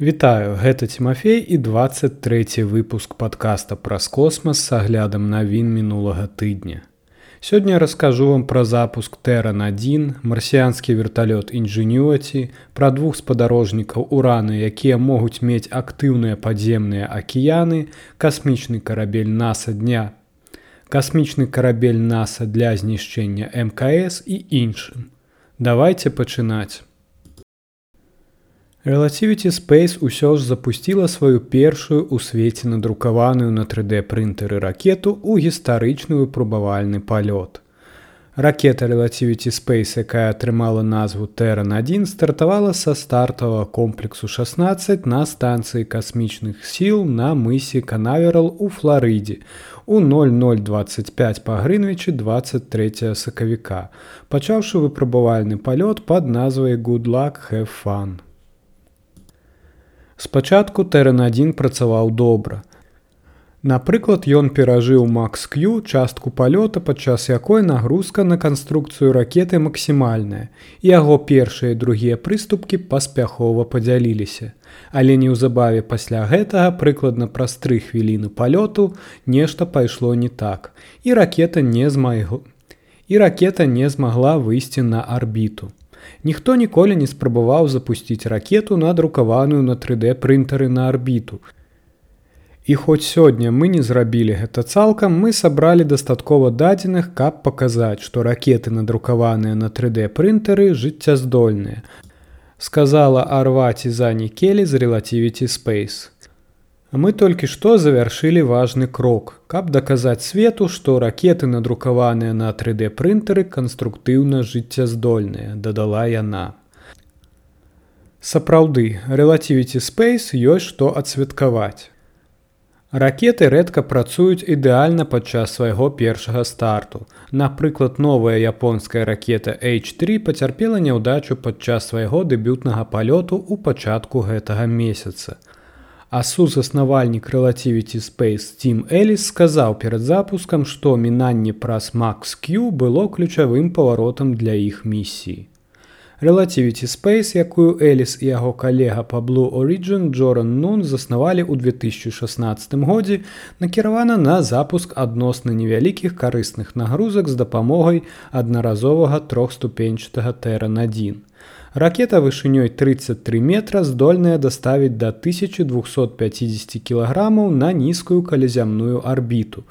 Вітаю, гэта Тимофей і 23 выпуск подкаста праз космас с аглядам навін мінулага тыдня. Сёння раскажу вам пра запуск Тэран1, марсіанскі верталёт інжынюаці, пра двух спадарожнікаў ураны, якія могуць мець актыўныя падземныя акіяны, касмічны карабель NASAа дня, касмічны карабель NASAа для знішчэння МКС і іншым. Давайте пачынаць. Relativity Space ўсё ж запусціла сваю першую ў свеце надрукаваную на 3D прынтары ракету ў гістарычны выпрабавальны палёт. Ракета Relativity Space, якая атрымала назву Тэран1, стартавала са стартавага комплексу 16 на станцыі касмічных сіл на мысе Канаверал у Флорыдзе у 0025 па Грынвічы 23 сакавіка, пачаўшы выпрабавальны палёт пад назвай Goodluck have fun. Спачатку Тэрэн1 працаваў добра. Напрыклад, ён перажыў Макс-Q частку палёта, падчас якой нагрузка на канструкцыю ракеты максімальная. Яго першыя і другія прыступкі паспяхова падзяліліся. Але неўзабаве пасля гэтага прыкладна праз тры хвіліны палёту нешта пайшло не так. І ракета не змайгу. І ракета не змагла выйсці на арбіту. Ніхто ніколі не спрабаваў запусціць ракету надрукаваную на 3D прынтары на арбіту. І хоць сёння мы не зрабілі гэта цалкам, мы сабралі дастаткова дадзеных, каб паказаць, што ракеты надрукаваныя на 3D прынтары жыццяздольныя. Сказала Арваці за Нікелі з Relativity Space. Мы толькі што завяршылі важны крок, каб даказаць свету, што ракеты надрукаваныя на 3D прынтары канструктыўна жыццяздольныя, дадала яна. Сапраўды, Relativity Space ёсць што адсвяткаваць. Ракеты рэдка працуюць ідэальна падчас свайго першага старту. Напрыклад, новая японская ракета H3 пацярпела няўдачу падчас свайго дэбютнага палёту ў пачатку гэтага месяца. А сузаснавальнік Relativity Space Team Эліс сказаў перад запускам, што мінанне праз MaxQ было ключавым паваротам для іх місіі. Relativity Space, якую Эліс і яго калега па Blue Origin Джоран Нун заснавалі ў 2016 годзе, накіравана на запуск адносна невялікіх карысных нагрузак з дапамогай аднаразовага трохступеньчатага тэран1. Ракета вышынёй 33 метра здольная даставіць да 1250 кілаграмаў на нізкую калязямную арбіту.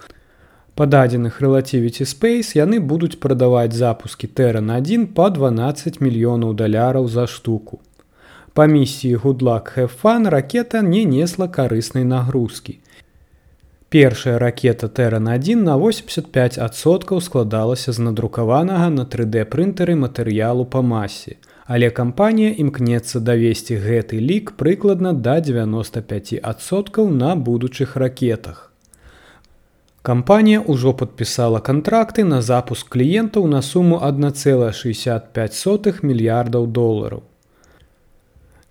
Па дадзеных Relativity Space яны будуць прадаваць запускі Тэран1 па 12 мільёнаў даляраў за штуку. Па місіі Гудлак Хэфан ракета не несла карыснай нагрузкі. Першая ракета Тэран1 на 85соткаў складалася з надрукаванага на 3D прынтары матэрыялу па масе але кампанія імкнецца давесці гэты лік прыкладна да 95соткаў на будучых ракетах. Кампанія ўжо падпісала кантракты на запуск кліентаў на суму 1,65 мільярдаў долараў.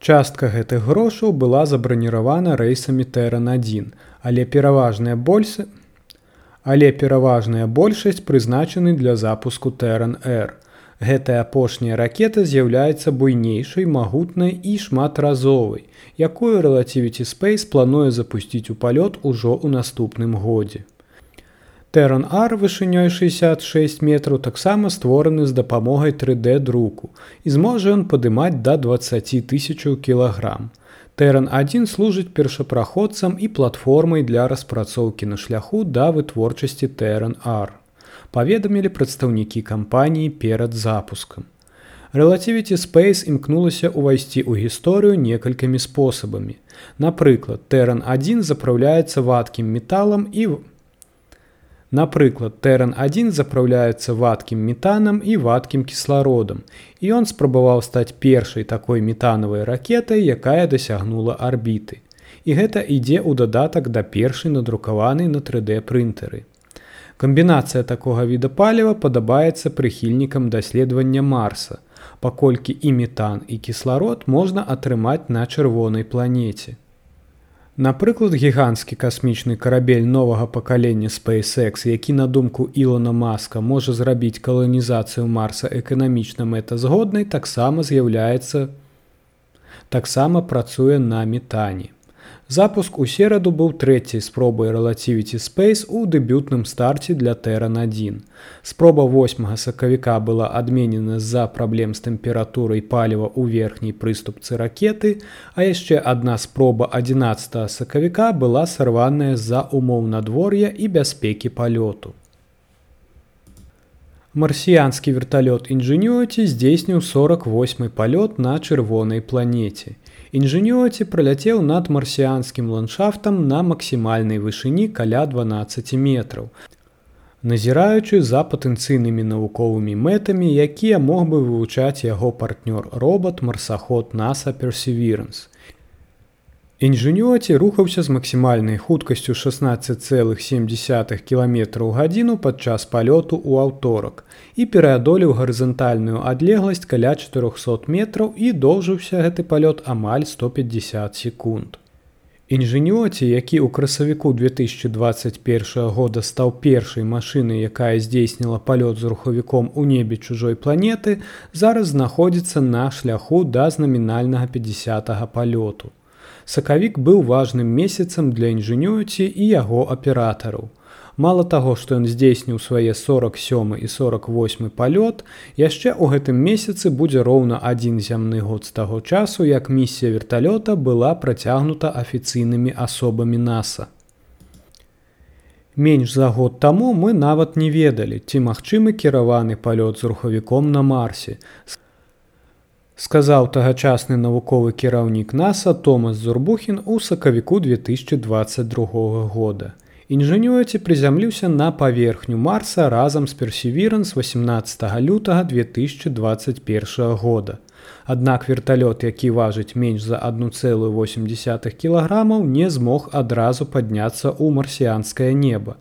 Частка гэтых грошаў была забраніравана рэйсамі Тэран1, але пераважная больсы, але пераважная большасць прызначаны для запуску Тэран-R. Гэтая апошняя ракета з'яўляецца буйнейшай, магутнай і шматразовай, якую Relativity Space плануе запусціць у палёт ужо ў наступным годзе. Тэран Ар вышынёй 66 метраў таксама створаны з дапамогай 3D друку і зможа ён падымаць да 20 тысячаў кілаграм. Тэран1 служыць першапраходцам і платформай для распрацоўкі на шляху да вытворчасці Тэран Ар паведамілі прадстаўнікі кампаніі перад запускам. Relativity Space імкнулася ўвайсці ў гісторыю некалькімі спосабамі. Напрыклад, Тэран1 запраўляецца вадкім металам і Напрыклад, Тэран1 запраўляецца вадкім метанам і вадкім кіслародам. І ён спрабаваў стаць першай такой метанавай ракетай, якая дасягнула арбіты. І гэта ідзе ў дадатак да першай надрукаванай на 3D прынтары. Камбінацыя такога віда паліва падабаецца прыхільнікам даследавання марса, паколькі і метан і кісларод можна атрымаць на чырвонай планеце. Напрыклад, гіганцкі касмічны карабель новага пакалення SpaceX, які на думку Ілона Маска можа зрабіць каланізацыю марса эканамічна мэтазгоднай, таксама з'яўляецца таксама працуе на метане. Запуск у сераду быў трэцяй спробай Relativity Space у дэбютным старце для Тэран 1. Спроба 8 сакавіка была адменена з-за праблем з тэмпературай паліва ў верхняй прыступцы ракеты, а яшчэ адна спроба 11 сакавіка была сарваная з-за умоў надвор'я і бяспекі палёту. Марсіянскі верталёт інжынюці здзейсніў 48 палёт на чырвонай планеце. Інжынёці праляцеў над марсіянскім ландшафтам на максімальнай вышыні каля 12 метраў. Назіраючы за патэнцыйнымі навуковымі мэтамі, якія мог бы вывучаць яго партнёр робот марсаход NASA Perseverance. Інжынёці рухаўся з максімальнай хуткасцю 16,7 км гадзіну падчас палёту ў аўторак і пераадолеў гарызантальную адлегласць каля 400 метраў і доўжыўся гэты палёт амаль 150 секунд. Інжынёці, які ў красавіку 2021 года стаў першай машынай, якая здзейсніла палёт з рухавіком у небе чужой планеты, зараз знаходзіцца на шляху да знамінальнага 50 палёту сакавік быў важным месяцам для інжынюці і яго аператараў. Мала таго, што ён здзейсніў свае 47 і 48 палёт, яшчэ ў гэтым месяцы будзе роўна адзін зямны год з таго часу, як місія верталёта была працягнута афіцыйнымі асобамі NASAа. Менш за год таму мы нават не ведалі, ці магчымы кіраваны палёт з рухавіком на марсе сказаў тагачасны навуковы кіраўнік NASAа Томас Зурбухін у сакавіку 2022 года. Інжынюці прызямліўся на паверхню Марса разам з персевіран з 18 лютага 2021 года. Аднак верталёт, які важыць менш за 1,8 кілаграмаў, не змог адразу падняцца ў марсіянскае неба.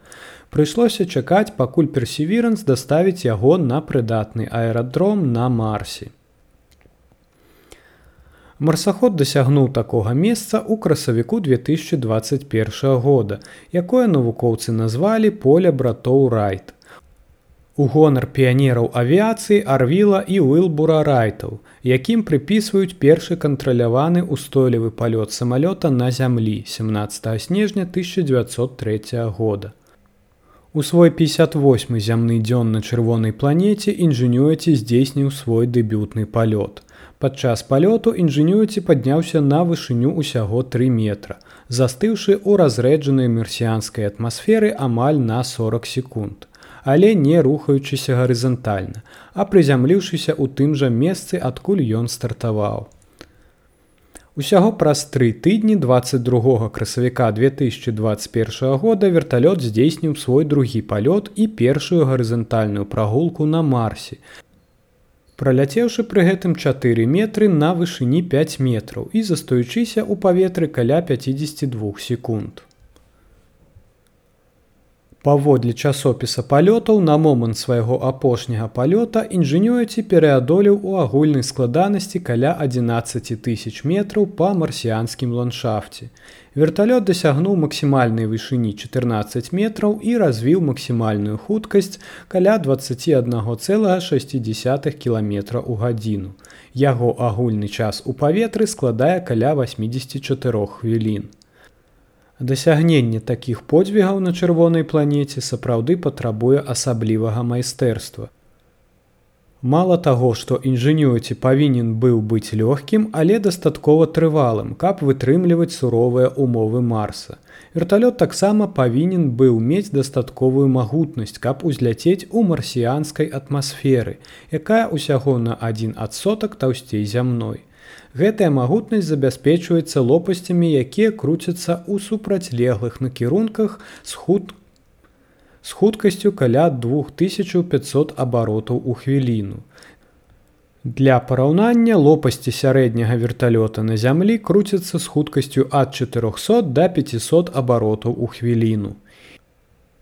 Прыйшлося чакаць, пакуль персевіранс даставіць яго на прыдатны аэрадром на Марсе. Марсаход дасягнуў такога месца ў красавіку 2021 года, якое навукоўцы назвалі поле братоў Райт. У гонар піянераў авіяцыі арвіла і Уилбура райтаў, якім прыпісваюць першы кантраляваны ўстойлівы палёт самалёта на зямлі 17 снежня 1903 года. У свой 58 зямны дзён на чырвонай планеце інжынюці здзейсніў свой дэбютны палёт. Падчас палёту інжынюці падняўся на вышыню ўсяго 3 метра, застыўшы ў разрэджанай мерсіянскай атмасферы амаль на 40 секунд, але не рухаючыся гарызантальна, а прызямліўшыся ў тым жа месцы, адкуль ён стартаваў. Усяго праз тры тыдні 22 красавіка 2021 года верталёт здзейсніў свой другі палёт і першую гарызантальную прагулку на марсе, праляцеўшы пры гэтым 4 метры на вышыні 5 метраў і застаючыся ў паветры каля 52 секунд. Паводле часопіса палётаў на момант свайго апошняга палёта інжынюці пераадолеў у агульнай складанасці каля 11 тысяч метраў па марсіянскім ландшафце. Верталёт дасягнуў максімальнай вышыні 14 метраў і развіў максімальную хуткасць каля 21,6 кіметра ў гадзіну. Яго агульны час у паветры складае каля 84 хвілін. Дасягненне такіх подзвігаў на чырвонай планеце сапраўды патрабуе асаблівага майстэрства. Мала таго, што інжынюці павінен быў быць лёгкім, але дастаткова трывалым, каб вытрымліваць суровыя умовы марса. Верталёт таксама павінен быў мець дастатковую магутнасць, каб узляцець у марсіянскай атмасферы, якая ўсяго на адзін адсотак таўсцей зямной. Гэтая магутнасць забяспечваецца лопасцямі, якія круцяцца ў супрацьлеглых накірунках з худ з хуткасцю каля 2500 абаротаў у хвіліну. Для параўнання лопасці сярэдняга верталёта на зямлі круцяцца з хуткасцю ад 400 до 500 абаротаў у хвіліну.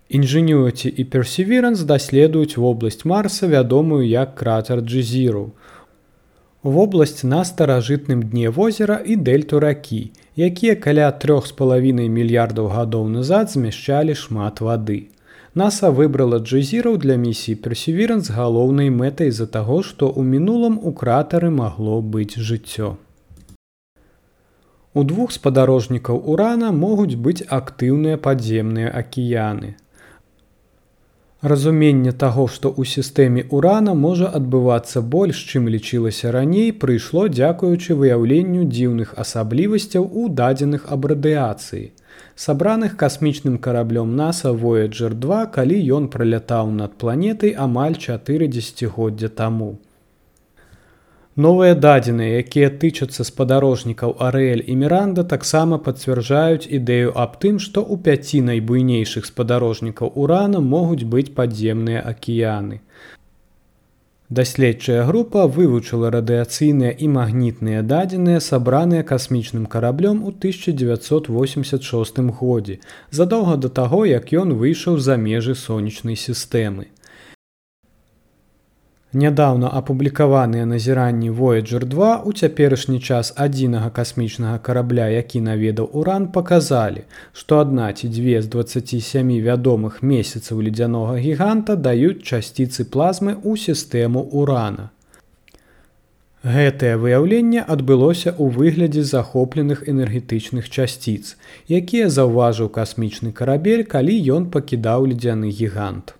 Інжынюці і персеверанс даследуюць вобласць Марса, вядомую як кратер Джзіру вобласць на старажытным дне возера і дэльту ракі, якія каля трох з палавінай мільярдаў гадоў назад змяшчалі шмат вады. NASAа выбрала джезіраў для місіі персеверан з галоўнай мэтай з-за таго, што ў мінулым у кратары магло быць жыццё. У двух спадарожнікаў урана могуць быць актыўныя падземныя акіяны. Разуменне таго, што ў сістэме урана можа адбывацца больш, чым лічылася раней, прыйшло дзякуючы выяўленню дзіўных асаблівасцяў у дадзеных аб радыяцыі, сабраных касмічным караблём NASAа Voyager 2, калі ён пралятаў над планетай амаль 4 дзегоддзя таму. Новыя дадзеныя, якія тычацца спадарожнікаў Арэль і Міранда таксама пацвярджаюць ідэю аб тым, што ў пяці найбуйнейшых спадарожнікаў урана могуць быць падземныя акіяны. Даследчая група вывучыла радыяцыйныя і магнітныя дадзеныя, сабраныя касмічным караблём у 1986 годзе, задоўга да таго, як ён выйшаў за межы сонечнай сістэмы. Нядаўна апублікаваныя назіранні Voyager 2 у цяперашні час адзінага касмічнага карабля, які наведаў уран паказалі, што адна ці дзве з 27 вядомых месяцаў ледзянога гіганта даюць часціцы плазмы ў сістэму урана. Гэтае выяўленне адбылося ў выглядзе захопленых энергетычных часціц, якія заўважыў касмічны карабель, калі ён пакідаў ледзяны гігант.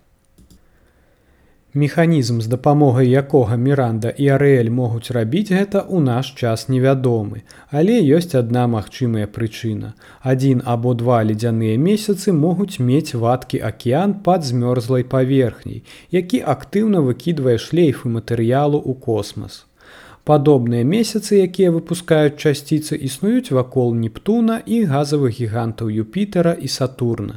Механізм, з дапамогай якога Міранда і Арээль могуць рабіць гэта ў наш час невядомы, але ёсць адна магчымая прычына. Адзін або два ледзяныя месяцы могуць мець вадкі акіян пад змёрзлай паверхняй, які актыўна выкідвае шлейфы матэрыялу ў космас. Падобныя месяцы, якія выпускаюць часціцы, існуюць вакол Нептуна і газавых гігантаў Юпітера і Сатурна.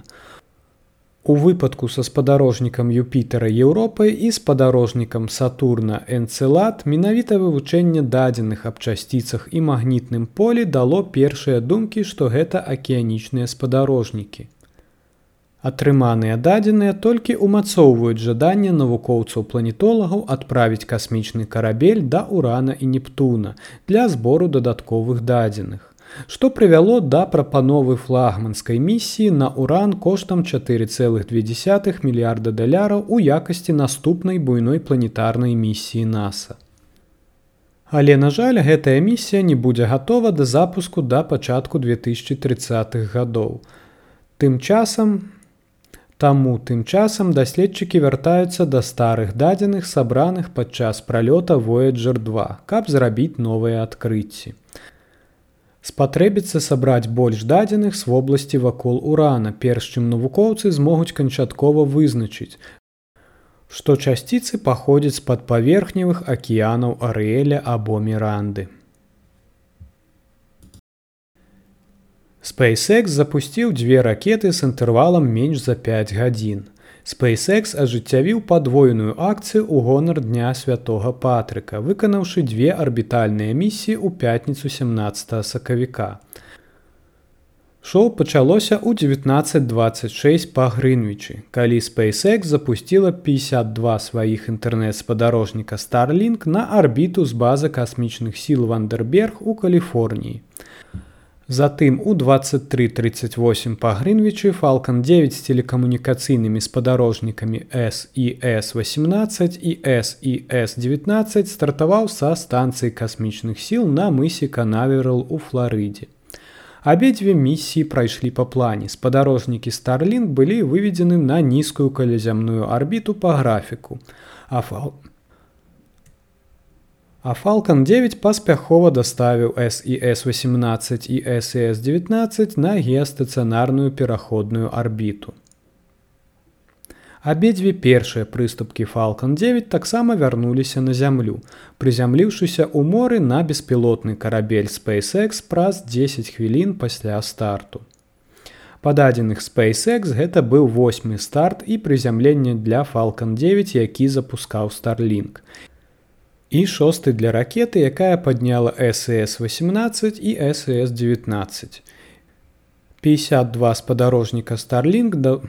У выпадку са спадарожнікам Юпітера Еўропы і спадарожнікам Сатурна Энцелат менавіта вывучэнне дадзеных аб часціцах і магнітным полі дало першыя думкі, што гэта акіянічныя спадарожнікі. Атрыманыя дадзеныя толькі ўмацоўваюць жаданне навукоўцаў планетолагаў адправіць касмічны карабель да урана і Нептуна для збору дадатковых дадзеных што прывяло да прапановы флагманскай місіі на уран коштам 4,2 мільярда даляраў у якасці наступнай буйной планетарнай місіі NASAа. Але, на жаль, гэтая місія не будзе гатова да запуску да пачатку 2030х гадоў. Тым часам, Таму тым часам даследчыкі вяртаюцца да старых дадзеных сабраных падчас пралёта Voyager 2, каб зрабіць новыя адкрыцці спатрэбіцца сабраць больш дадзеных з вобласці вакол урана перш чым навукоўцы змогуць канчаткова вызначыць што часціцы паходзяць з-пад паверхневых акіянаў арэля або міранды. SpaceX запусціў дзве ракеты з інтэрвалам менш за 5 гадзін SpaceX ажыццявіў падвойную акцыю ў гонар дня святого патрыка, выканаўшы дзве арбітальныя місіі ў пятніцу 17 сакавіка. Шоу пачалося ў 1926 па Грынвічы, калі SpaceX запусціла 52 сваіх інтэрнэт-спадарожніка Starlink на арбіту з базы касмічных сіл Вандерберг у Каліфорніі. Затым у 2338 па Грынвічы Фалкан 9 з телекамунікацыйнымі спадарожнікамі SES18 і SES19 стартаваў са станцыі касмічных сіл на мысе Канаверал у Флорыдзе. Абедзве місіі прайшлі па плане. Спадарожнікі Starлінг былі выведзены на нізкую калязямную арбіту па графіку. А фал А Falалcon 9 паспяхова даставіў SES18 і SES19 на геастацыянарную пераходную арбіту. Абедзве першыя прыступкі Falалcon 9 таксама вярнуліся на зямлю, прызямліўшыся ў моры на беспілотны карабель SpaceX праз 10 хвілін пасля старту. Па дадзеных SpaceX гэта быў восьмы старт і прызямленне для Falалcon 9, які запускаў Starlink і шосты для ракеты, якая падняла СС-18 і СС-19. 52 спадарожніка Starlink да...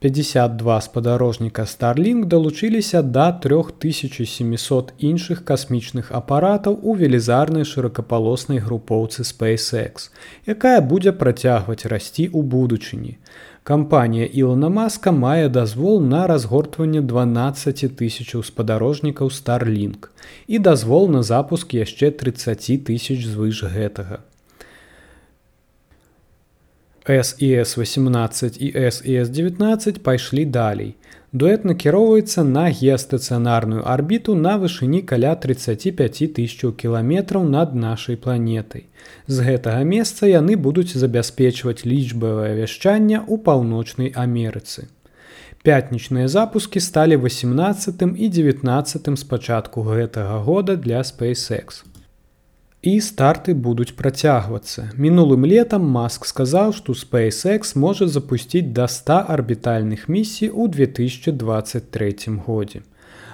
52 спадарожніка Starlink далучыліся да 3700 іншых касмічных апаратаў у велізарнай шырокапалоснай групоўцы SpaceX, якая будзе працягваць расці ў будучыні. Кампанія Ілана Маска мае дазвол на разгортванне 12 тысячаў спадарожнікаў Starлінг і дазвол на запуск яшчэ 30 тысяч звыш гэтага. SES-18 і SES-19 пайшлі далей. Дуэт накіроўваецца на геастацыянарную арбіту на вышыні каля 35 тысяч кіламетраў над нашай планетай. З гэтага месца яны будуць забяспечваць лічбавае вяшчанне ў паўночнай Амерыцы. Пятнічныя запускі сталі 18 і 19 з пачатку гэтага года для SpaceX і старты будуць працягвацца. Мінулым летам Маск сказаў, што SpaceX можа запусціць да 100 арбітальных місій у 2023 годзе.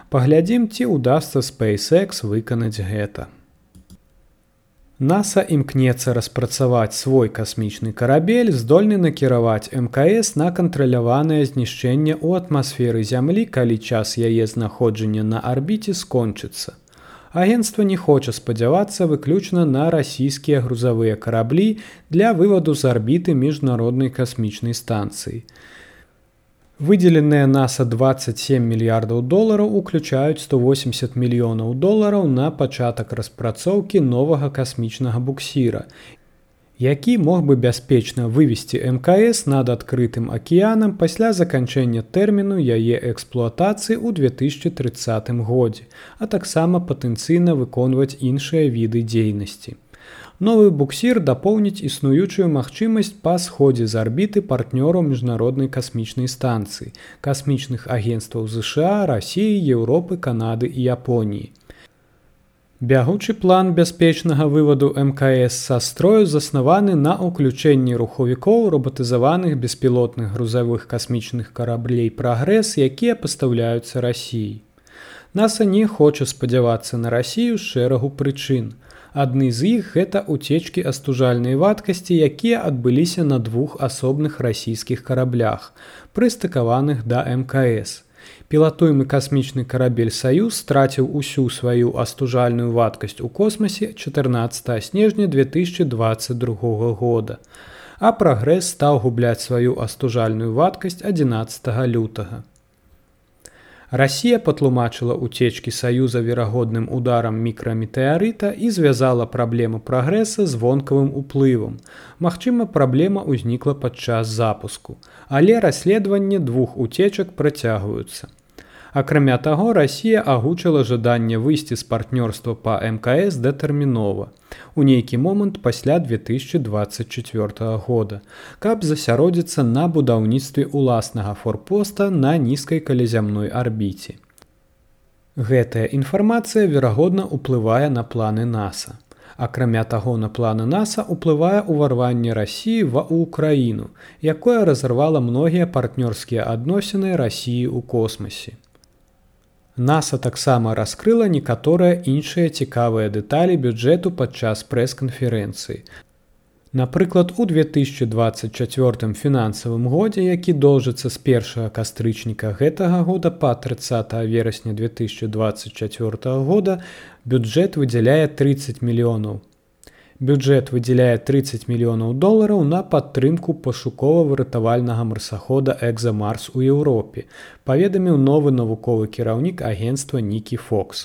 Паглядзім, ці ўдасца SpaceX выканаць гэта. NASA імкнецца распрацаваць свой касмічны карабель, здольны накіраваць МКС на кантраляванае знішчэнне ў атмасферы зямлі, калі час яе знаходжання на арбіце скончыцца. Агенцтва не хоча спадзявацца выключна на расійскія грузавыя караблі для вываду з арбіты міжнароднай касмічнай станцыі. Выдзеленыя NASAа 27 мільярдаў долараў уключаюць 180 мільёнаў долараў на пачатак распрацоўкі новага касмічнага буксіра які мог бы бяспечна вывесці мкс над адкрытым акіянам пасля заканчэння тэрміну яе эксплуатацыі ў 2030 годзе а таксама патэнцыйна выконваць іншыя віды дзейнасці. Новы буксір дапоўніць існуючую магчымасць па сходзе з арбіты партнёраў міжнароднай касмічнай станцыі касмічных агенстваў ЗША рассіі еўропы канады і японіі Бягучы план бяспечнага вываду мкс са строю заснаваны на ўключэнні рухавікоў робатызаваных беспілотных грузавых касмічных караблей прагрэс, якія пастаўляюцца рассіі. Наса не хоча спадзявацца на рассію з шэрагу прычын. Адны з іх гэта уцечкі астужальнай вадкасці, якія адбыліся на двух асобных расійскіх караблях, прыстыкаваных да мкс. Пілатуемы касмічны карабель саюз страціў усю сваю астужальную вадкасць у космосе 14 снежня 2022 года. А прагрэс стаў губляць сваю астужальную вадкасць 11 лютага. Расія патлумачыла ўцечкі саюза верагодным ударам мікраметэарыта і звязала праблему прагрэса з вонкавым уплывам. Магчыма, праблема ўзнікла падчас запуску, але расследаванне двух уцечак працягваюцца. Акрамя таго, Расія агучыла жаданне выйсці з партнёрства па мкс дэтэрмінова у нейкі момант пасля 2024 года, каб засяродзіцца на будаўніцтве ўласнага форпоста на нізкай калязямной арбіце. Гэтая інфармацыя верагодна ўплывае на планы NASAа. Акрамя таго на планы NASAа ўплывае ўварванне рассіі ва ўкраіну, якое разарвала многія партнёрскія адносіны рассіі ў космосе. NASAа таксама раскрыла некаторыя іншыя цікавыя дэталі бюджэту падчас прэс-канферэнцыі. Напрыклад, у 2024 фінансавым годзе, які доўжыцца з першага кастрычніка гэтага года па 30 верасня 2024 года, бюджэт выдзяляе 30 мільёнаў бюджэт выдзяляе 30 мільёнаў долараў на падтрымку пашукова-выратавальнага марсахода экзамарс у Еўропе паведаміў новы навуковы кіраўнік агенства нікі фокс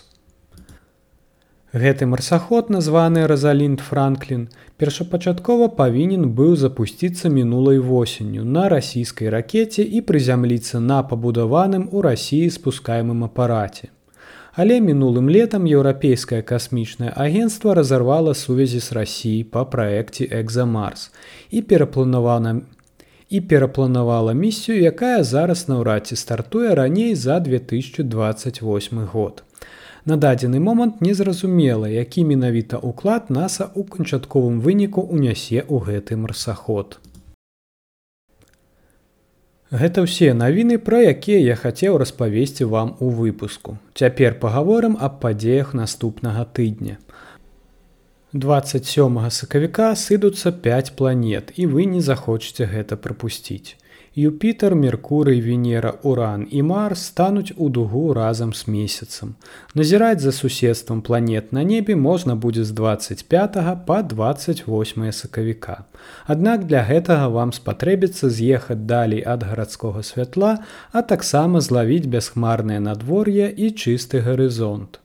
гэты марсаход названы разалінт франклін першапачаткова павінен быў запусціцца мінулай восенню на расійскай ракете і прызямліцца на пабудаваным у рассіі спускаемым апараце Але мінулым летам еўрапейскае касмічнае агенцтва разарвала сувязі з рассіяй па праекце экзамарс і перапланавана і перапланавала місію, якая зараз наўрад ці стартуе раней за 2028 год. На дадзены момант незразумела, які менавіта ўклад NASAа ў канчатковым выніку ўнясе ў гэты марсаход. Гэта ўсе навіны, пра якія я хацеў распавесці вам у выпуску. Цяпер пагаворым аб падзеях наступнага тыдня. 27 сакавіка сыдуцца 5 планет і вы не захочаце гэта прапусціць. Юпітер, Меркурый, Венера, Уран і Марс стануць у дугу разам з месяцам. Назіраць за суседствам планет на небе можна будзе з 25 па 28 сакавіка. Аднак для гэтага вам спатрэбіцца з'ехаць далей ад гарадскога святла, а таксама злавіць бясхмарнае надвор'е і чысты гарызонт.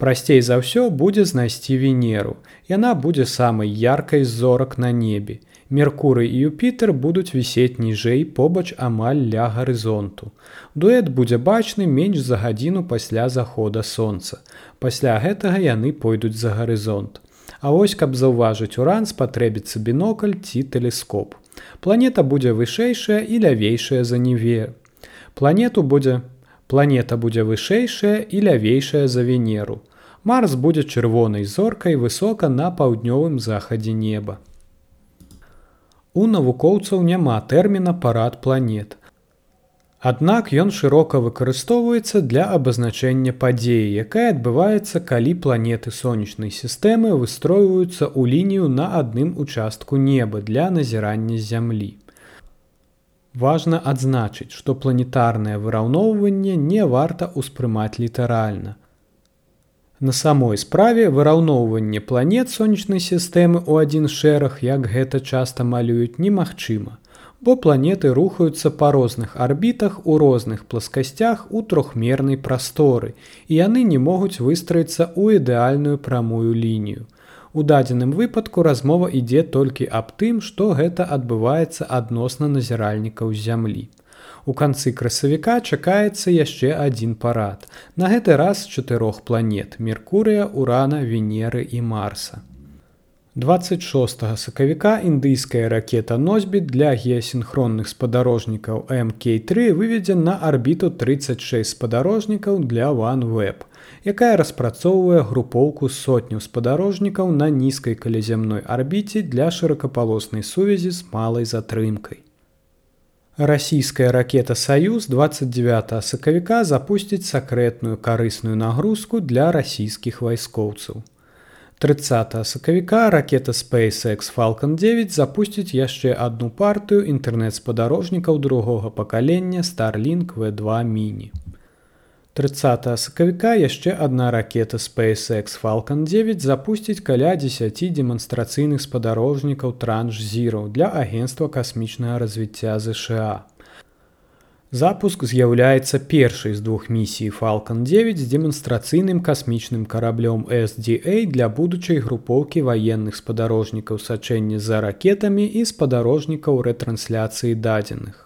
Прасцей за ўсё будзе знайсці венеру. Яна будзе самай яркай з зорак на небе. Меркурый і Юпітер будуць вісець ніжэй побач амаль ля гарызонту. Дуэт будзе бачны менш за гадзіну пасля захода сонца. Пасля гэтага яны пойдуць за гарызонт. А вось каб заўважыць уран спатрэбіцца бінокль ці тэлескоп. Планета будзе вышэйшая і лявейшая за неве. Планету будзе планета будзе вышэйшая і лявейшая за венеру. Марс будзе чырвонай зоркай высока на паўднёвым захадзе неба. У навукоўцаў няма тэрміна парад планет. Аднак ён шырока выкарыстоўваецца для абазначэння падзеі, якая адбываецца, калі планеты сонечнай сістэмы выстройваюцца ў лінію на адным участку неба для назірання зямлі. Важна адзначыць, што планетарнае выраўноўванне не варта ўспрымаць літаральна. На самой справе выраўноўванне планет сонечнай сістэмы ў адзін шэраг, як гэта часта малююць немагчыма, бо планеты рухаюцца па розных арбітах у розных пласкасцях у трохмернай прасторы, і яны не могуць выстраіцца ў ідэальную прамую лінію. У дадзеным выпадку размова ідзе толькі аб тым, што гэта адбываецца адносна назіральнікаў зямлі. У канцы красавіка чакаецца яшчэ адзін парад. На гэты раз чатырох планет Меркурыя, урана, венеры і марса. 26 сакавіка індыйская ракета носьбіт для геасінхронных спадарожнікаў МК3 выведзен на арбіту 36 спадарожнікаў для OneWeb, якая распрацоўвае групоўку сотню спадарожнікаў на нізкай каляземной арбіце для шырокапалоснай сувязі з малай затрымкай. Расійская ракета Саюз 29 сакавіка запусціць сакрэтную карысную нагрузку для расійскіх вайскоўцаў. 30 сакавіка ракета SpaceX Falcon 9 запусціць яшчэ адну партыю інтэрнэт-спадарожнікаў другога пакалення Starlink V2 міні. 30 сакавіка яшчэ адна ракета SpaceX Falcon 9 запусціць каля 10 дэманстрацыйных спадарожнікаў транш зіраў для агенства касмічнага развіцця ЗША. Запуск з'яўляецца першай з двух місій Falcon 9 з дэманстрацыйным касмічным караблём SDA для будучай групоўкі ваенных спадарожнікаў сачэння за ракетамі і спадарожнікаў рэтрансляцыі дадзеных.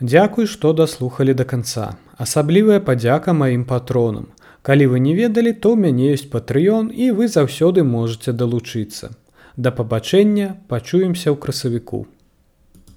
Дзякуй, што даслухалі да канца. Асаблівая падзяка маім патронам. Калі вы не ведалі, то ў мяне ёсць патрыён і вы заўсёды можете далучыцца. Да пабачэння пачуемся ў красавіку.